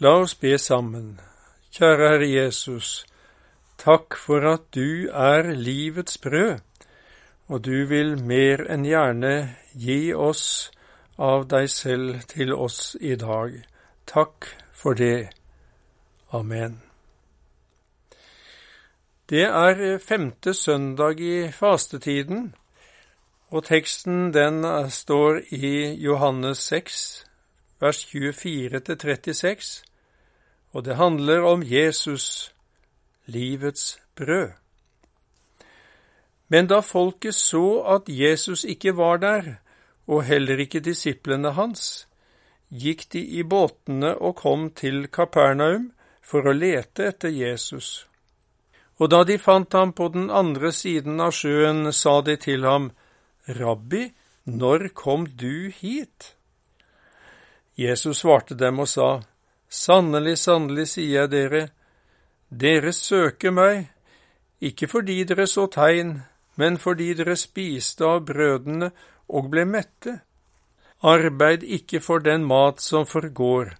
La oss be sammen. Kjære Herre Jesus, takk for at du er livets brød, og du vil mer enn gjerne gi oss av deg selv til oss i dag. Takk for det. Amen. Det er femte søndag i fastetiden, og teksten den står i Johannes 6, vers 24-36, og det handler om Jesus, livets brød. Men da folket så at Jesus ikke var der, og heller ikke disiplene hans, gikk de i båtene og kom til Kapernaum for å lete etter Jesus. Og da de fant ham på den andre siden av sjøen, sa de til ham, Rabbi, når kom du hit? Jesus svarte dem og sa, Sannelig, sannelig, sier jeg dere, dere søker meg, ikke fordi dere så tegn, men fordi dere spiste av brødene og ble mette. Arbeid ikke for den mat som forgår,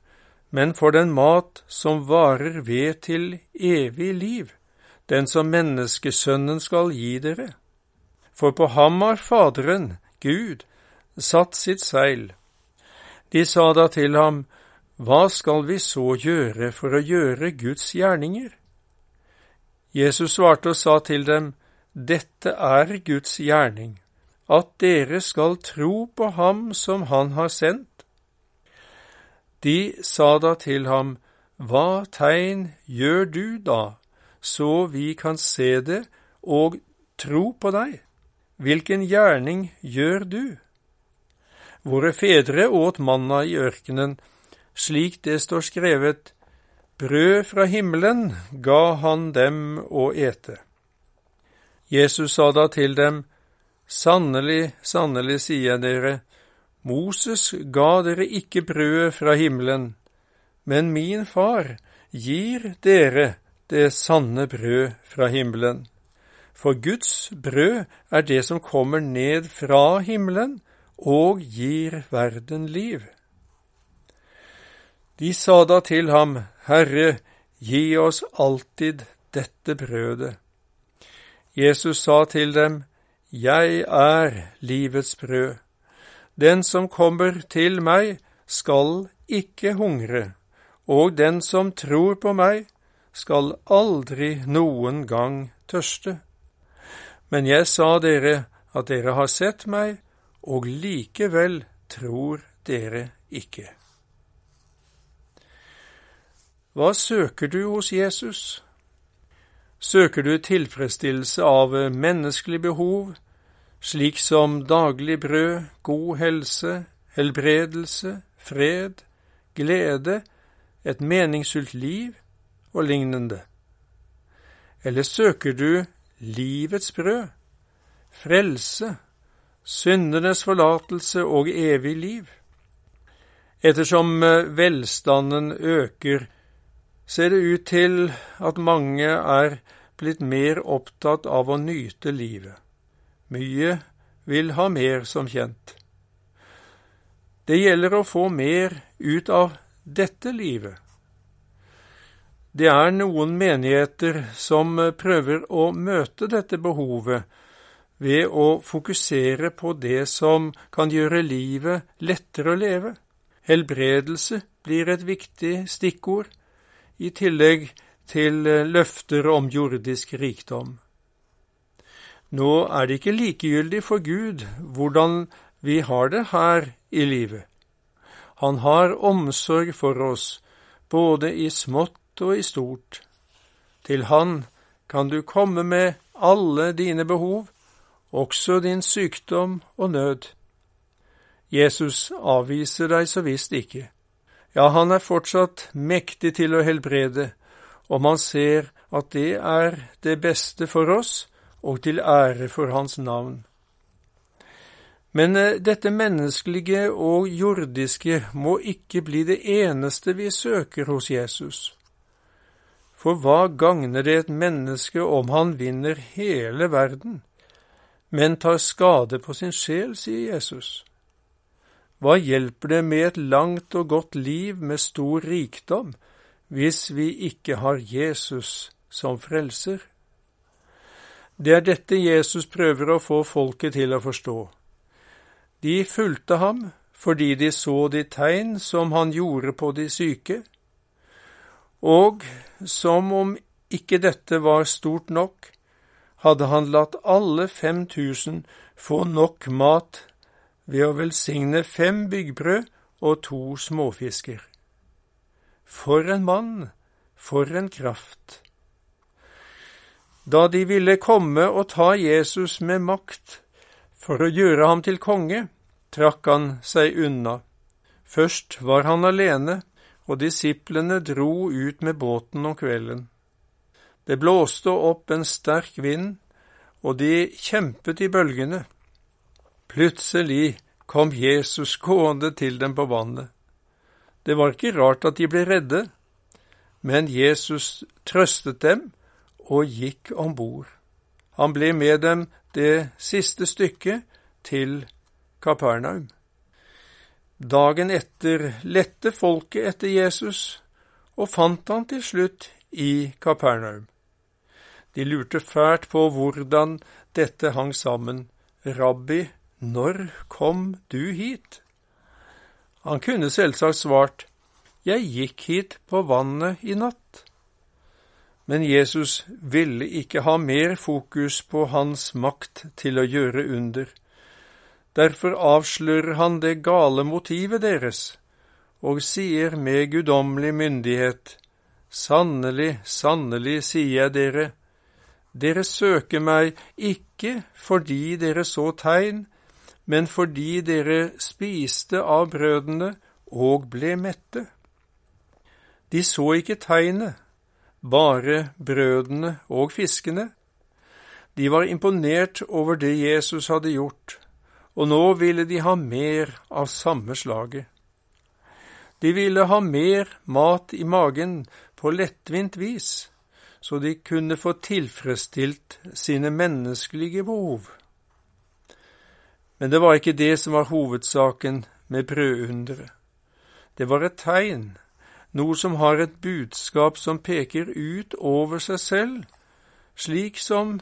men for den mat som varer ved til evig liv, den som menneskesønnen skal gi dere. For på ham har Faderen, Gud, satt sitt seil. De sa da til ham, Hva skal vi så gjøre for å gjøre Guds gjerninger? Jesus svarte og sa til dem, Dette er Guds gjerning, at dere skal tro på ham som han har sendt. De sa da til ham, Hva tegn gjør du da, så vi kan se det og tro på deg? Hvilken gjerning gjør du? Våre fedre åt manna i ørkenen, slik det står skrevet, brød fra himmelen ga han dem å ete. Jesus sa da til dem, Sannelig, sannelig, sier jeg dere, Moses ga dere ikke brødet fra himmelen, men min far gir dere det sanne brød fra himmelen. For Guds brød er det som kommer ned fra himmelen og gir verden liv. De sa da til ham, Herre, gi oss alltid dette brødet. Jesus sa til dem, jeg er livets brød. Den som kommer til meg, skal ikke hungre, og den som tror på meg, skal aldri noen gang tørste. Men jeg sa dere at dere har sett meg, og likevel tror dere ikke. Hva søker du hos Jesus? Søker du tilfredsstillelse av menneskelig behov, slik som daglig brød, god helse, helbredelse, fred, glede, et meningsfylt liv og lignende? Eller søker du livets brød, frelse, syndenes forlatelse og evig liv? Ettersom velstanden øker, ser det ut til at mange er blitt mer opptatt av å nyte livet. Mye vil ha mer, som kjent. Det gjelder å få mer ut av dette livet. Det er noen menigheter som prøver å møte dette behovet ved å fokusere på det som kan gjøre livet lettere å leve. Helbredelse blir et viktig stikkord i tillegg til eh, løfter om jordisk rikdom. Nå er det ikke likegyldig for Gud hvordan vi har det her i livet. Han har omsorg for oss, både i smått og i stort. Til Han kan du komme med alle dine behov, også din sykdom og nød. Jesus avviser deg så visst ikke. Ja, han er fortsatt mektig til å helbrede, og man ser at det er det beste for oss og til ære for hans navn. Men eh, dette menneskelige og jordiske må ikke bli det eneste vi søker hos Jesus. For hva gagner det et menneske om han vinner hele verden, men tar skade på sin sjel, sier Jesus. Hva hjelper det med et langt og godt liv med stor rikdom hvis vi ikke har Jesus som frelser? Det er dette Jesus prøver å få folket til å forstå. De fulgte ham fordi de så de tegn som han gjorde på de syke, og som om ikke dette var stort nok, hadde han latt alle 5000 få nok mat ved å velsigne fem byggbrød og to småfisker. For en mann, for en kraft! Da de ville komme og ta Jesus med makt for å gjøre ham til konge, trakk han seg unna. Først var han alene, og disiplene dro ut med båten om kvelden. Det blåste opp en sterk vind, og de kjempet i bølgene. Plutselig kom Jesus gående til dem på vannet. Det var ikke rart at de ble redde, men Jesus trøstet dem og gikk om bord. Han ble med dem det siste stykket til Kapernaum. Dagen etter lette folket etter Jesus og fant han til slutt i Kapernaum. De lurte fælt på hvordan dette hang sammen. Rabbi, når kom du hit? Han kunne selvsagt svart, Jeg gikk hit på vannet i natt. Men Jesus ville ikke ha mer fokus på hans makt til å gjøre under. Derfor avslører han det gale motivet deres, og sier med guddommelig myndighet, Sannelig, sannelig, sier jeg dere, dere søker meg ikke fordi dere så tegn, men fordi dere spiste av brødene og ble mette. De så ikke tegnet, bare brødene og fiskene. De var imponert over det Jesus hadde gjort, og nå ville de ha mer av samme slaget. De ville ha mer mat i magen på lettvint vis så de kunne få tilfredsstilt sine menneskelige behov. Men det var ikke det som var hovedsaken med brødunderet. Det var et tegn, noe som har et budskap som peker ut over seg selv, slik som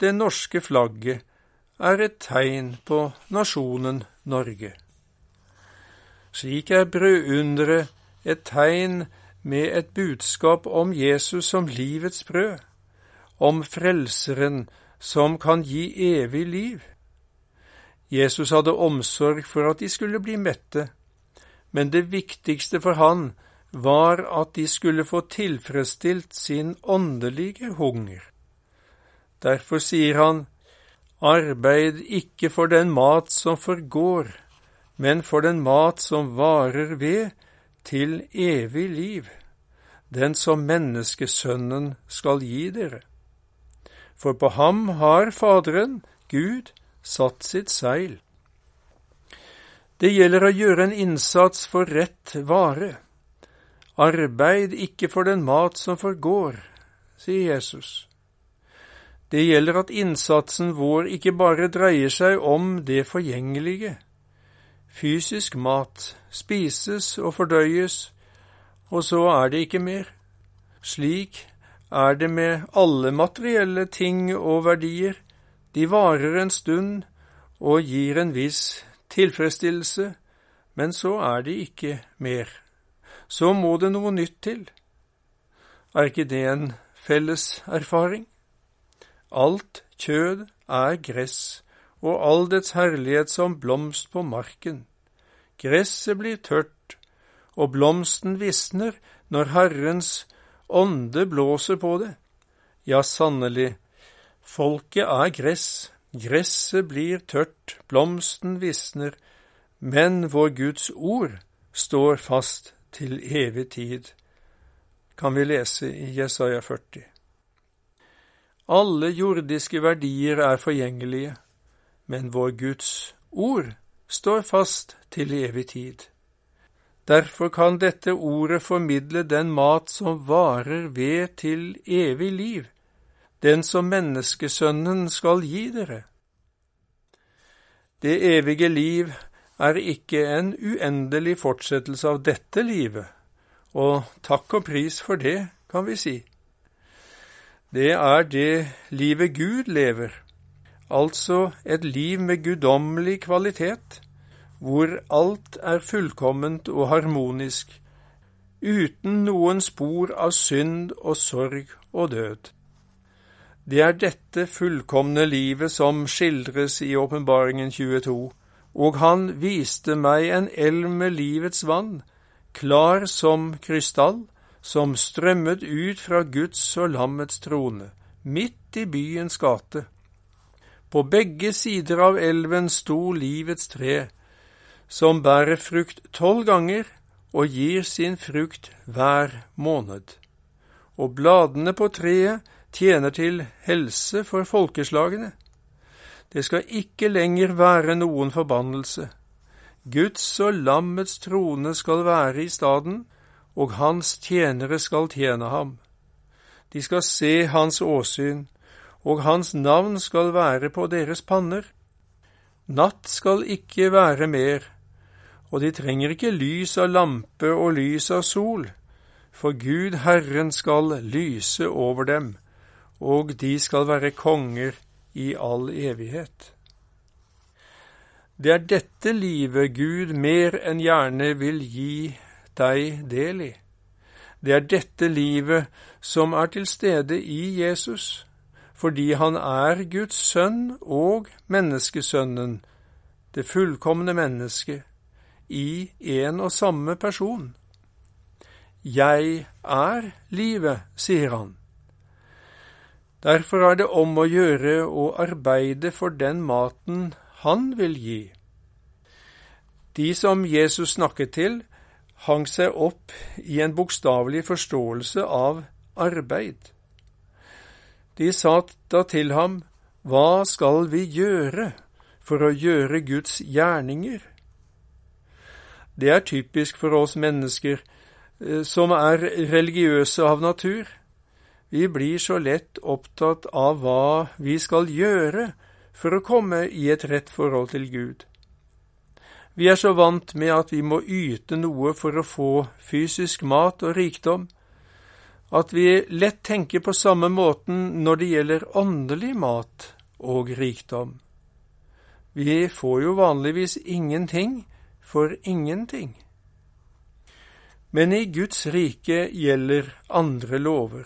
det norske flagget er et tegn på nasjonen Norge. Slik er brødunderet et tegn med et budskap om Jesus som livets brød, om Frelseren som kan gi evig liv. Jesus hadde omsorg for at de skulle bli mette, men det viktigste for han var at de skulle få tilfredsstilt sin åndelige hunger. Derfor sier han, Arbeid ikke for den mat som forgår, men for den mat som varer ved, til evig liv, den som menneskesønnen skal gi dere. For på ham har Faderen, Gud, satt sitt seil. Det gjelder å gjøre en innsats for rett vare. Arbeid ikke for den mat som forgår, sier Jesus. Det gjelder at innsatsen vår ikke bare dreier seg om det forgjengelige, Fysisk mat spises og fordøyes, og så er det ikke mer. Slik er det med alle materielle ting og verdier. De varer en stund og gir en viss tilfredsstillelse, men så er det ikke mer. Så må det noe nytt til. Er ikke det en felles erfaring? Alt kjød er gress, og all dets herlighet som blomst på marken. Gresset blir tørt, og blomsten visner når Herrens ånde blåser på det. Ja, sannelig, folket er gress, gresset blir tørt, blomsten visner, men vår Guds ord står fast til evig tid, kan vi lese i Jesaja 40. Alle jordiske verdier er forgjengelige, men vår Guds ord står fast til evig tid. Derfor kan dette ordet formidle den mat som varer ved til evig liv, den som menneskesønnen skal gi dere. Det evige liv er ikke en uendelig fortsettelse av dette livet, og takk og pris for det, kan vi si. Det er det livet Gud lever, altså et liv med guddommelig kvalitet, hvor alt er fullkomment og harmonisk, uten noen spor av synd og sorg og død. Det er dette fullkomne livet som skildres i Åpenbaringen 22, og han viste meg en elv med livets vann, klar som krystall, som strømmet ut fra Guds og lammets trone, midt i byens gate. På begge sider av elven sto livets tre, som bærer frukt tolv ganger og gir sin frukt hver måned. Og bladene på treet tjener til helse for folkeslagene. Det skal ikke lenger være noen forbannelse. Guds og lammets trone skal være i staden, og hans tjenere skal tjene ham. De skal se hans åsyn, og hans navn skal være på deres panner. Natt skal ikke være mer, og de trenger ikke lys av lampe og lys av sol, for Gud Herren skal lyse over dem, og de skal være konger i all evighet. Det er dette livet Gud mer enn gjerne vil gi deg del i. Det er dette livet som er til stede i Jesus, fordi han er Guds sønn og menneskesønnen, det fullkomne mennesket, i en og samme person. Jeg er livet, sier han. Derfor er det om å gjøre å arbeide for den maten han vil gi. De som Jesus snakket til, hang seg opp i en bokstavelig forståelse av arbeid. De sa da til ham, Hva skal vi gjøre for å gjøre Guds gjerninger? Det er typisk for oss mennesker eh, som er religiøse av natur. Vi blir så lett opptatt av hva vi skal gjøre for å komme i et rett forhold til Gud. Vi er så vant med at vi må yte noe for å få fysisk mat og rikdom, at vi lett tenker på samme måten når det gjelder åndelig mat og rikdom. Vi får jo vanligvis ingenting for ingenting. Men i Guds rike gjelder andre lover.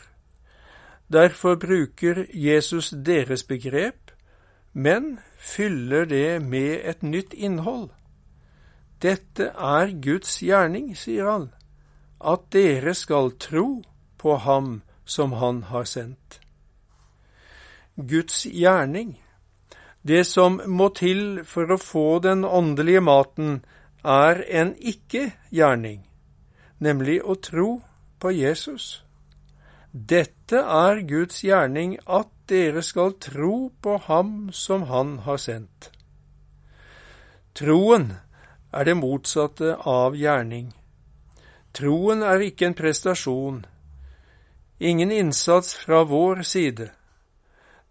Derfor bruker Jesus deres begrep, men fyller det med et nytt innhold. Dette er Guds gjerning, sier han, at dere skal tro på ham som han har sendt. Guds gjerning, det som må til for å få den åndelige maten, er en ikke-gjerning, nemlig å tro på Jesus. Dette er Guds gjerning, at dere skal tro på Ham som Han har sendt. Troen er det motsatte av gjerning. Troen er ikke en prestasjon, ingen innsats fra vår side.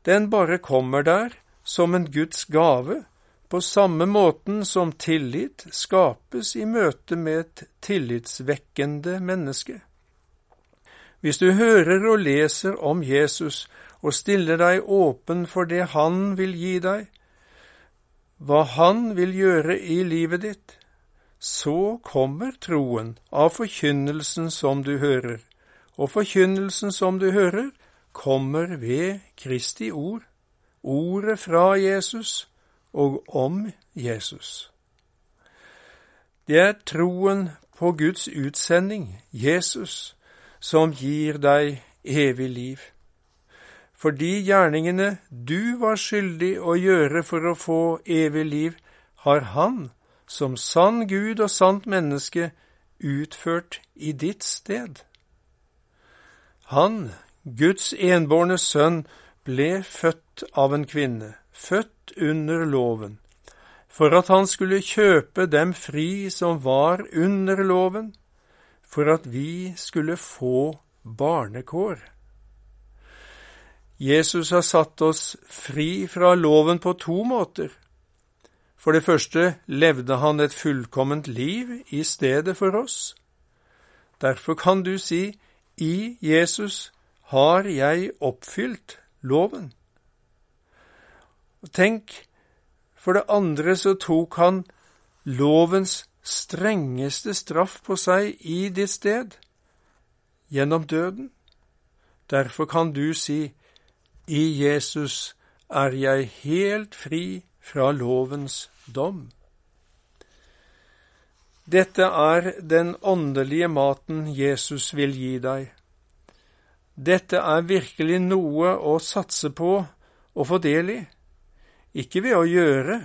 Den bare kommer der som en Guds gave, på samme måten som tillit skapes i møte med et tillitsvekkende menneske. Hvis du hører og leser om Jesus og stiller deg åpen for det han vil gi deg, hva han vil gjøre i livet ditt, så kommer troen av forkynnelsen som du hører, og forkynnelsen som du hører, kommer ved Kristi ord, ordet fra Jesus og om Jesus. Det er troen på Guds utsending, Jesus, som gir deg evig liv. For de gjerningene du var skyldig å gjøre for å få evig liv, har Han, som sann Gud og sant menneske, utført i ditt sted. Han, Guds enbårne sønn, ble født av en kvinne, født under loven, for at han skulle kjøpe dem fri som var under loven, for at vi skulle få barnekår. Jesus har satt oss fri fra loven på to måter. For det første levde han et fullkomment liv i stedet for oss. Derfor kan du si, i Jesus har jeg oppfylt loven. Tenk, for det andre så tok han lovens strengeste straff på seg i ditt sted, gjennom døden. Derfor kan du si, i Jesus er jeg helt fri fra lovens dom. Dette er den åndelige maten Jesus vil gi deg. Dette er virkelig noe å satse på og få del i, ikke ved å gjøre,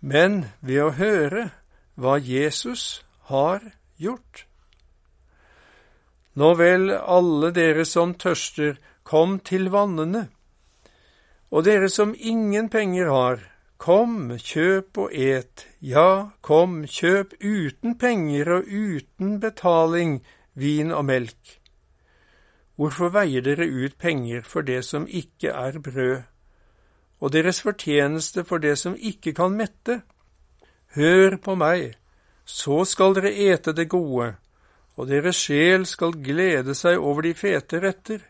men ved å høre hva Jesus har gjort. Nå vel, alle dere som tørster, kom til vannene. Og dere som ingen penger har, kom, kjøp og et, ja, kom, kjøp uten penger og uten betaling vin og melk. Hvorfor veier dere ut penger for det som ikke er brød, og deres fortjeneste for det som ikke kan mette? Hør på meg, så skal dere ete det gode, og deres sjel skal glede seg over de fete retter.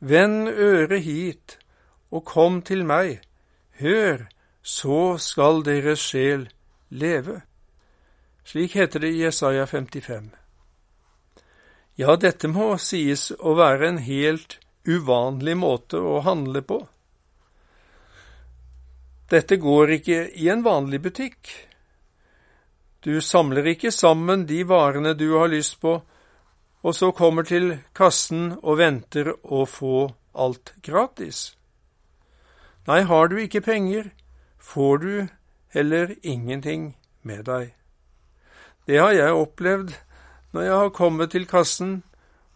Vend øret hit, og kom til meg, hør, så skal deres sjel leve. Slik heter det i Jesaja 55. Ja, dette må sies å være en helt uvanlig måte å handle på. Dette går ikke i en vanlig butikk. Du samler ikke sammen de varene du har lyst på, og så kommer til kassen og venter å få alt gratis. Nei, har du ikke penger, får du heller ingenting med deg. Det har jeg opplevd når jeg har kommet til kassen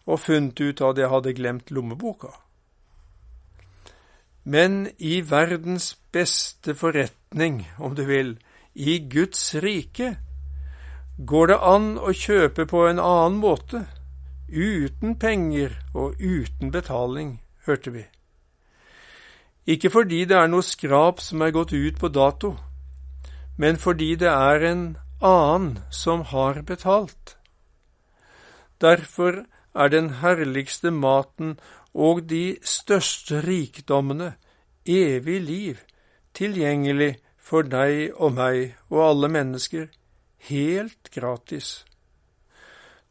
og funnet ut at jeg hadde glemt lommeboka. Men i verdens beste forretning, om du vil, i Guds rike, går det an å kjøpe på en annen måte, uten penger og uten betaling, hørte vi. Ikke fordi det er noe skrap som er gått ut på dato, men fordi det er en annen som har betalt. Derfor er den herligste maten og de største rikdommene, evig liv, tilgjengelig for deg og meg og alle mennesker, helt gratis.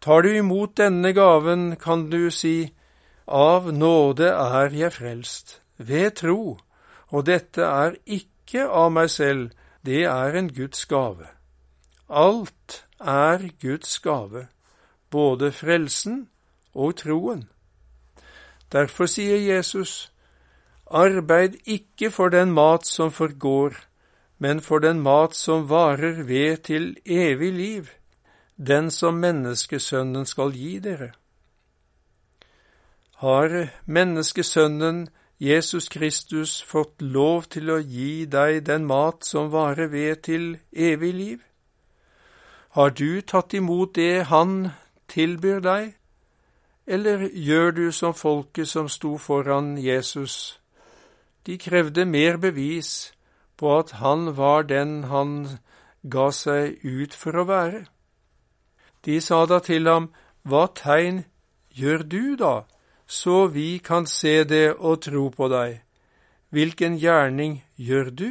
Tar du imot denne gaven, kan du si, Av nåde er jeg frelst, ved tro, og dette er ikke av meg selv, det er en Guds gave. Alt er Guds gave, både frelsen og troen. Derfor sier Jesus, Arbeid ikke for den mat som forgår, men for den mat som varer ved til evig liv, den som menneskesønnen skal gi dere. Har menneskesønnen Jesus Kristus fått lov til å gi deg den mat som varer ved til evig liv? Har du tatt imot det Han tilbyr deg, eller gjør du som folket som sto foran Jesus? De krevde mer bevis på at han var den han ga seg ut for å være. De sa da til ham, Hva tegn gjør du da, så vi kan se det og tro på deg? Hvilken gjerning gjør du?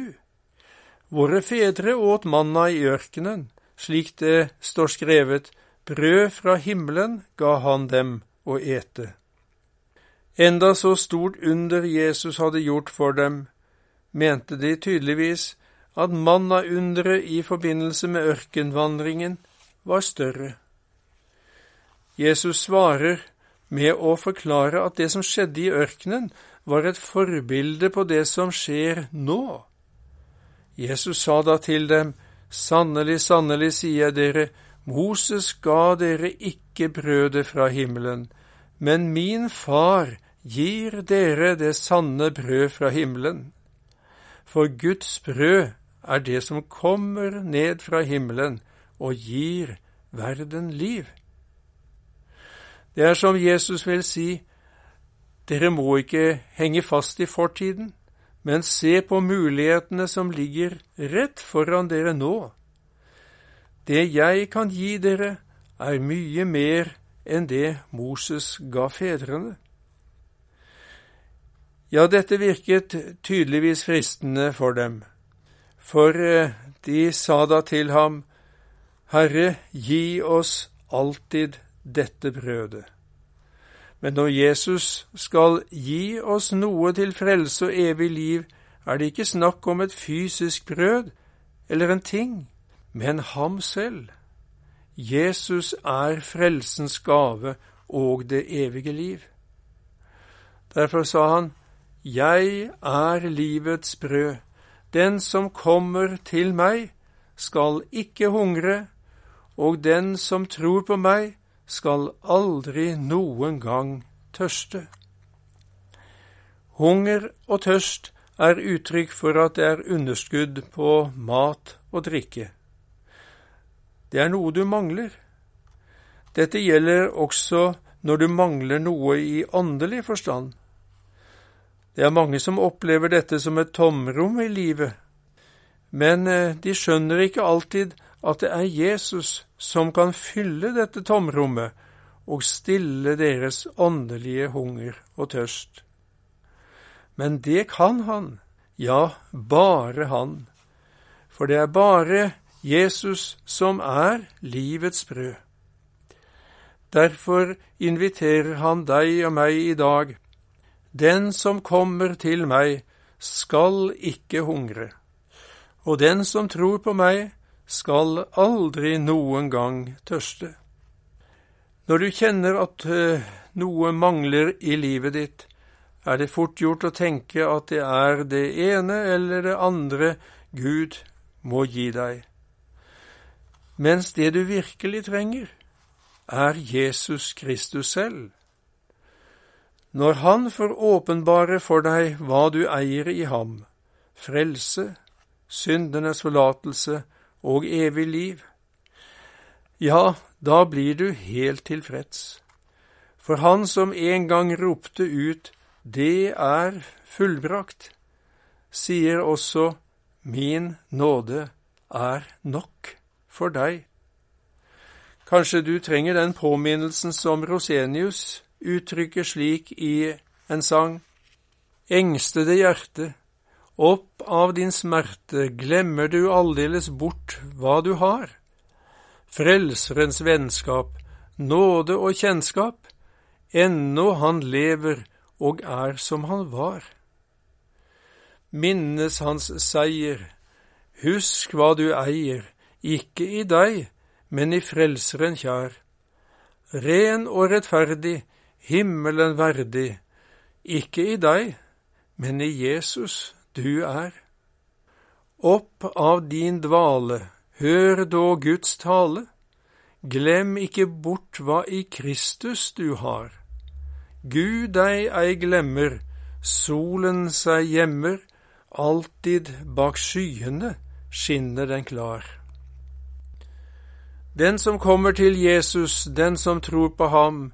Våre fedre åt manna i ørkenen, slik det står skrevet, brød fra himmelen ga han dem å ete. Enda så stort under Jesus hadde gjort for dem, mente de tydeligvis at mannaunderet i forbindelse med ørkenvandringen var større. Jesus svarer med å forklare at det som skjedde i ørkenen, var et forbilde på det som skjer nå. Jesus sa da til dem, Sannelig, sannelig, sier jeg dere, Moses ga dere ikke brødet fra himmelen, men min far gir dere det sanne brød fra himmelen for Guds brød er det som kommer ned fra himmelen og gir verden liv. Det er som Jesus vil si, dere må ikke henge fast i fortiden, men se på mulighetene som ligger rett foran dere nå. Det jeg kan gi dere, er mye mer enn det Moses ga fedrene. Ja, dette virket tydeligvis fristende for dem, for eh, de sa da til ham, Herre, gi oss alltid dette brødet. Men når Jesus skal gi oss noe til frelse og evig liv, er det ikke snakk om et fysisk brød eller en ting, men ham selv. Jesus er frelsens gave og det evige liv. Derfor sa han, Jeg er livets brød. Den som kommer til meg, skal ikke hungre, og den som tror på meg, skal aldri noen gang tørste. Hunger og tørst er uttrykk for at det er underskudd på mat og drikke. Det er noe du mangler. Dette gjelder også når du mangler noe i åndelig forstand. Det er mange som opplever dette som et tomrom i livet, men eh, de skjønner ikke alltid at det er Jesus som kan fylle dette tomrommet og stille deres åndelige hunger og tørst. Men det kan han, ja, bare han, for det er bare Jesus som er livets brød. Derfor inviterer han deg og meg i dag. Den som kommer til meg, skal ikke hungre, og den som tror på meg, skal aldri noen gang tørste. Når du kjenner at eh, noe mangler i livet ditt, er det fort gjort å tenke at det er det ene eller det andre Gud må gi deg. Mens det du virkelig trenger, er Jesus Kristus selv. Når Han får åpenbare for deg hva du eier i ham, frelse, syndenes forlatelse og evig liv, ja, da blir du helt tilfreds. For han som en gang ropte ut Det er fullbrakt, sier også Min nåde er nok for deg. Kanskje du trenger den påminnelsen som Rosenius uttrykker slik i en sang. Engstede hjerte, opp av din smerte glemmer du aldeles bort hva du har. Frelserens vennskap, nåde og kjennskap, ennå han lever og er som han var. Minnes hans seier, husk hva du eier, ikke i deg, men i Frelseren kjær. Ren og rettferdig, himmelen verdig, ikke i deg, men i Jesus du er. Opp av din dvale, hør da Guds tale. Glem ikke bort hva i Kristus du har. Gud deg ei glemmer, solen seg gjemmer, alltid bak skyene skinner den klar. Den som kommer til Jesus, den som tror på ham,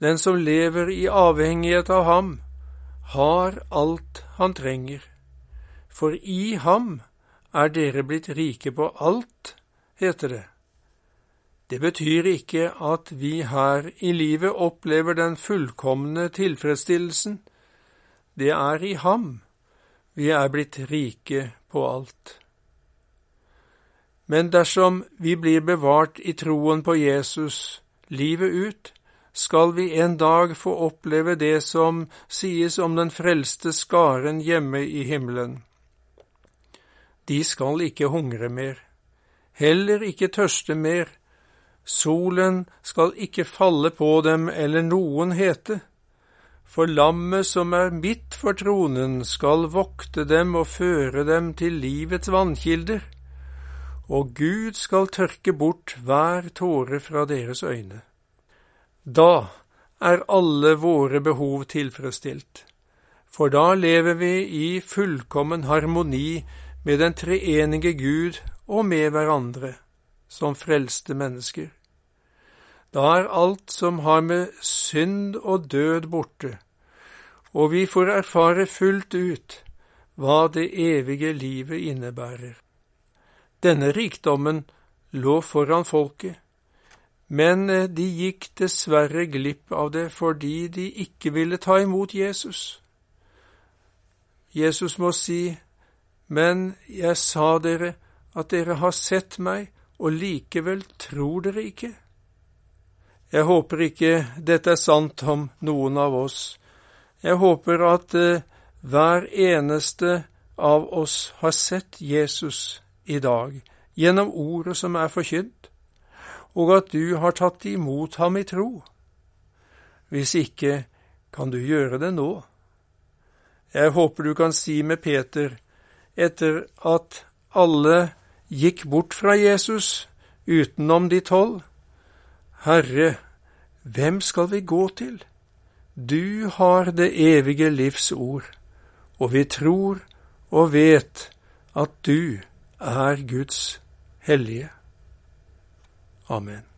den som lever i avhengighet av ham, har alt han trenger for i ham er dere blitt rike på alt, heter det. Det betyr ikke at vi her i livet opplever den fullkomne tilfredsstillelsen. Det er i ham vi er blitt rike på alt. Men dersom vi blir bevart i troen på Jesus livet ut, skal vi en dag få oppleve det som sies om den frelste skaren hjemme i himmelen. De skal ikke hungre mer, heller ikke tørste mer. Solen skal ikke falle på dem eller noen hete. For lammet som er midt for tronen, skal vokte dem og føre dem til livets vannkilder, og Gud skal tørke bort hver tåre fra deres øyne. Da er alle våre behov tilfredsstilt, for da lever vi i fullkommen harmoni med den treenige Gud og med hverandre som frelste mennesker. Da er alt som har med synd og død borte, og vi får erfare fullt ut hva det evige livet innebærer. Denne rikdommen lå foran folket, men eh, de gikk dessverre glipp av det fordi de ikke ville ta imot Jesus. Jesus må si, Men jeg sa dere at dere har sett meg, og likevel tror dere ikke. Jeg håper ikke dette er sant om noen av oss. Jeg håper at eh, hver eneste av oss har sett Jesus i dag gjennom ordet som er forkynt, og at du har tatt imot ham i tro. Hvis ikke, kan du gjøre det nå. Jeg håper du kan si med Peter, etter at alle gikk bort fra Jesus utenom de tolv, Herre, hvem skal vi gå til? Du har det evige livs ord, og vi tror og vet at du er Guds hellige. Amen.